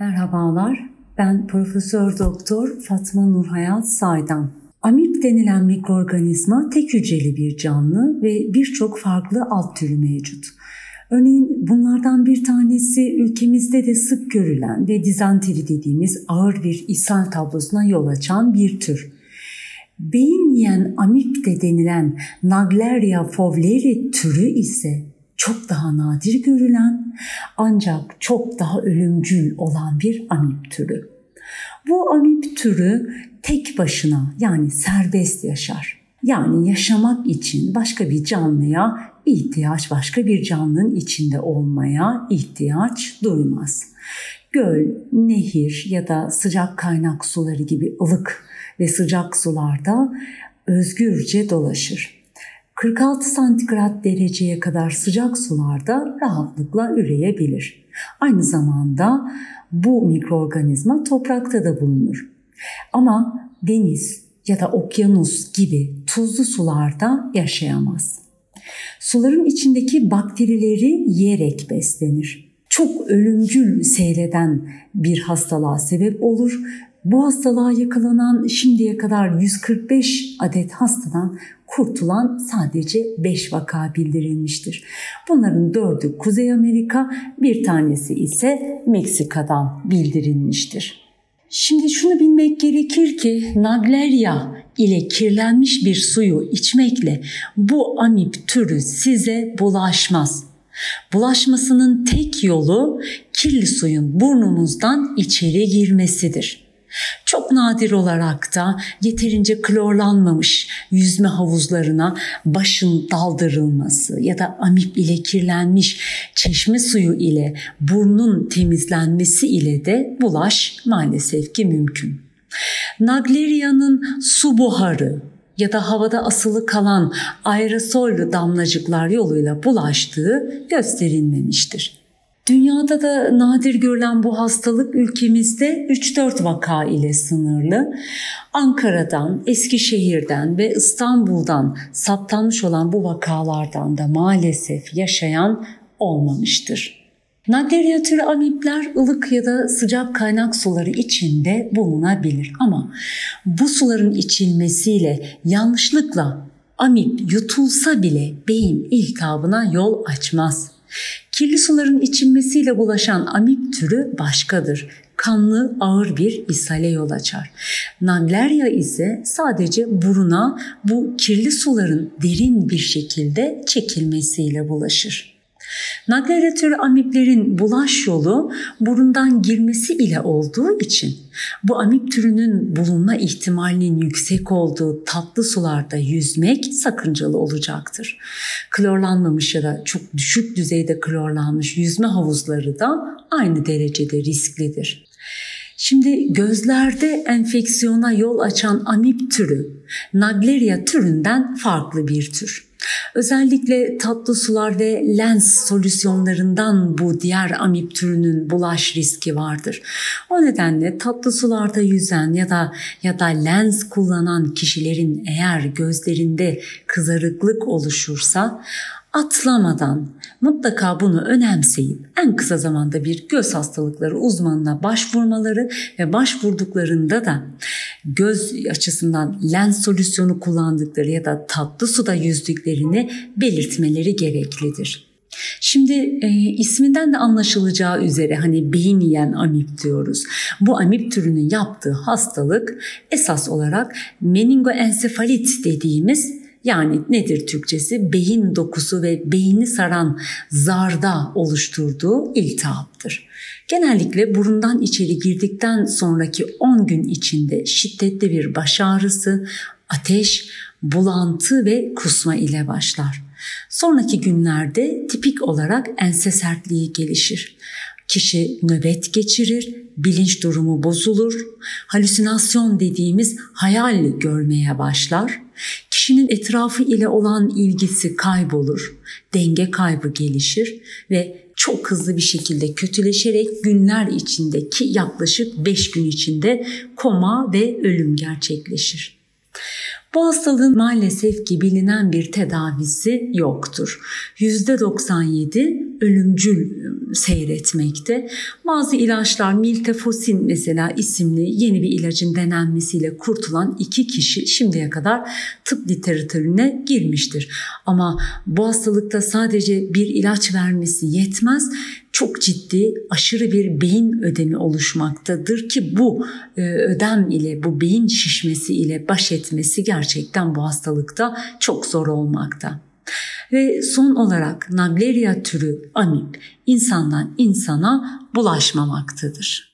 Merhabalar, ben Profesör Doktor Fatma Nurhayat Saydan. Amip denilen mikroorganizma tek hücreli bir canlı ve birçok farklı alt türü mevcut. Örneğin bunlardan bir tanesi ülkemizde de sık görülen ve dizanteri dediğimiz ağır bir ishal tablosuna yol açan bir tür. Beyin yiyen amip de denilen Nagleria fowleri türü ise çok daha nadir görülen ancak çok daha ölümcül olan bir amip türü. Bu amip türü tek başına yani serbest yaşar. Yani yaşamak için başka bir canlıya ihtiyaç, başka bir canlının içinde olmaya ihtiyaç duymaz. Göl, nehir ya da sıcak kaynak suları gibi ılık ve sıcak sularda özgürce dolaşır. 46 santigrat dereceye kadar sıcak sularda rahatlıkla üreyebilir. Aynı zamanda bu mikroorganizma toprakta da bulunur. Ama deniz ya da okyanus gibi tuzlu sularda yaşayamaz. Suların içindeki bakterileri yiyerek beslenir. Çok ölümcül seyreden bir hastalığa sebep olur. Bu hastalığa yakalanan şimdiye kadar 145 adet hastadan kurtulan sadece 5 vaka bildirilmiştir. Bunların 4'ü Kuzey Amerika, bir tanesi ise Meksika'dan bildirilmiştir. Şimdi şunu bilmek gerekir ki Nagleria ile kirlenmiş bir suyu içmekle bu amip türü size bulaşmaz. Bulaşmasının tek yolu kirli suyun burnumuzdan içeri girmesidir. Çok nadir olarak da yeterince klorlanmamış yüzme havuzlarına başın daldırılması ya da amip ile kirlenmiş çeşme suyu ile burnun temizlenmesi ile de bulaş maalesef ki mümkün. Nagleria'nın su buharı ya da havada asılı kalan aerosollü damlacıklar yoluyla bulaştığı gösterilmemiştir. Dünyada da nadir görülen bu hastalık ülkemizde 3-4 vaka ile sınırlı. Ankara'dan, Eskişehir'den ve İstanbul'dan saptanmış olan bu vakalardan da maalesef yaşayan olmamıştır. Türü amipler ılık ya da sıcak kaynak suları içinde bulunabilir ama bu suların içilmesiyle yanlışlıkla amip yutulsa bile beyin iltihabına yol açmaz. Kirli suların içilmesiyle bulaşan amip türü başkadır. Kanlı ağır bir ishale yol açar. Nagleria ise sadece buruna bu kirli suların derin bir şekilde çekilmesiyle bulaşır. Nagleratör amiplerin bulaş yolu burundan girmesi ile olduğu için bu amip türünün bulunma ihtimalinin yüksek olduğu tatlı sularda yüzmek sakıncalı olacaktır. Klorlanmamış ya da çok düşük düzeyde klorlanmış yüzme havuzları da aynı derecede risklidir. Şimdi gözlerde enfeksiyona yol açan amip türü Nagleria türünden farklı bir tür. Özellikle tatlı sular ve lens solüsyonlarından bu diğer amip türünün bulaş riski vardır. O nedenle tatlı sularda yüzen ya da ya da lens kullanan kişilerin eğer gözlerinde kızarıklık oluşursa atlamadan mutlaka bunu önemseyip en kısa zamanda bir göz hastalıkları uzmanına başvurmaları ve başvurduklarında da göz açısından lens solüsyonu kullandıkları ya da tatlı suda yüzdüklerini belirtmeleri gereklidir. Şimdi e, isminden de anlaşılacağı üzere hani beyin yiyen amip diyoruz. Bu amip türünün yaptığı hastalık esas olarak meningoensefalit dediğimiz yani nedir Türkçesi? Beyin dokusu ve beyni saran zarda oluşturduğu iltihaptır. Genellikle burundan içeri girdikten sonraki 10 gün içinde şiddetli bir baş ağrısı, ateş, bulantı ve kusma ile başlar. Sonraki günlerde tipik olarak ense sertliği gelişir. Kişi nöbet geçirir, bilinç durumu bozulur, halüsinasyon dediğimiz hayal görmeye başlar, kişinin etrafı ile olan ilgisi kaybolur, denge kaybı gelişir ve çok hızlı bir şekilde kötüleşerek günler içinde ki yaklaşık 5 gün içinde koma ve ölüm gerçekleşir. Bu hastalığın maalesef ki bilinen bir tedavisi yoktur. %97 ölümcül seyretmekte. Bazı ilaçlar miltefosin mesela isimli yeni bir ilacın denenmesiyle kurtulan iki kişi şimdiye kadar tıp literatürüne girmiştir. Ama bu hastalıkta sadece bir ilaç vermesi yetmez çok ciddi aşırı bir beyin ödemi oluşmaktadır ki bu e, ödem ile bu beyin şişmesi ile baş etmesi gerçekten bu hastalıkta çok zor olmakta. Ve son olarak Naegleria türü amip insandan insana bulaşmamaktadır.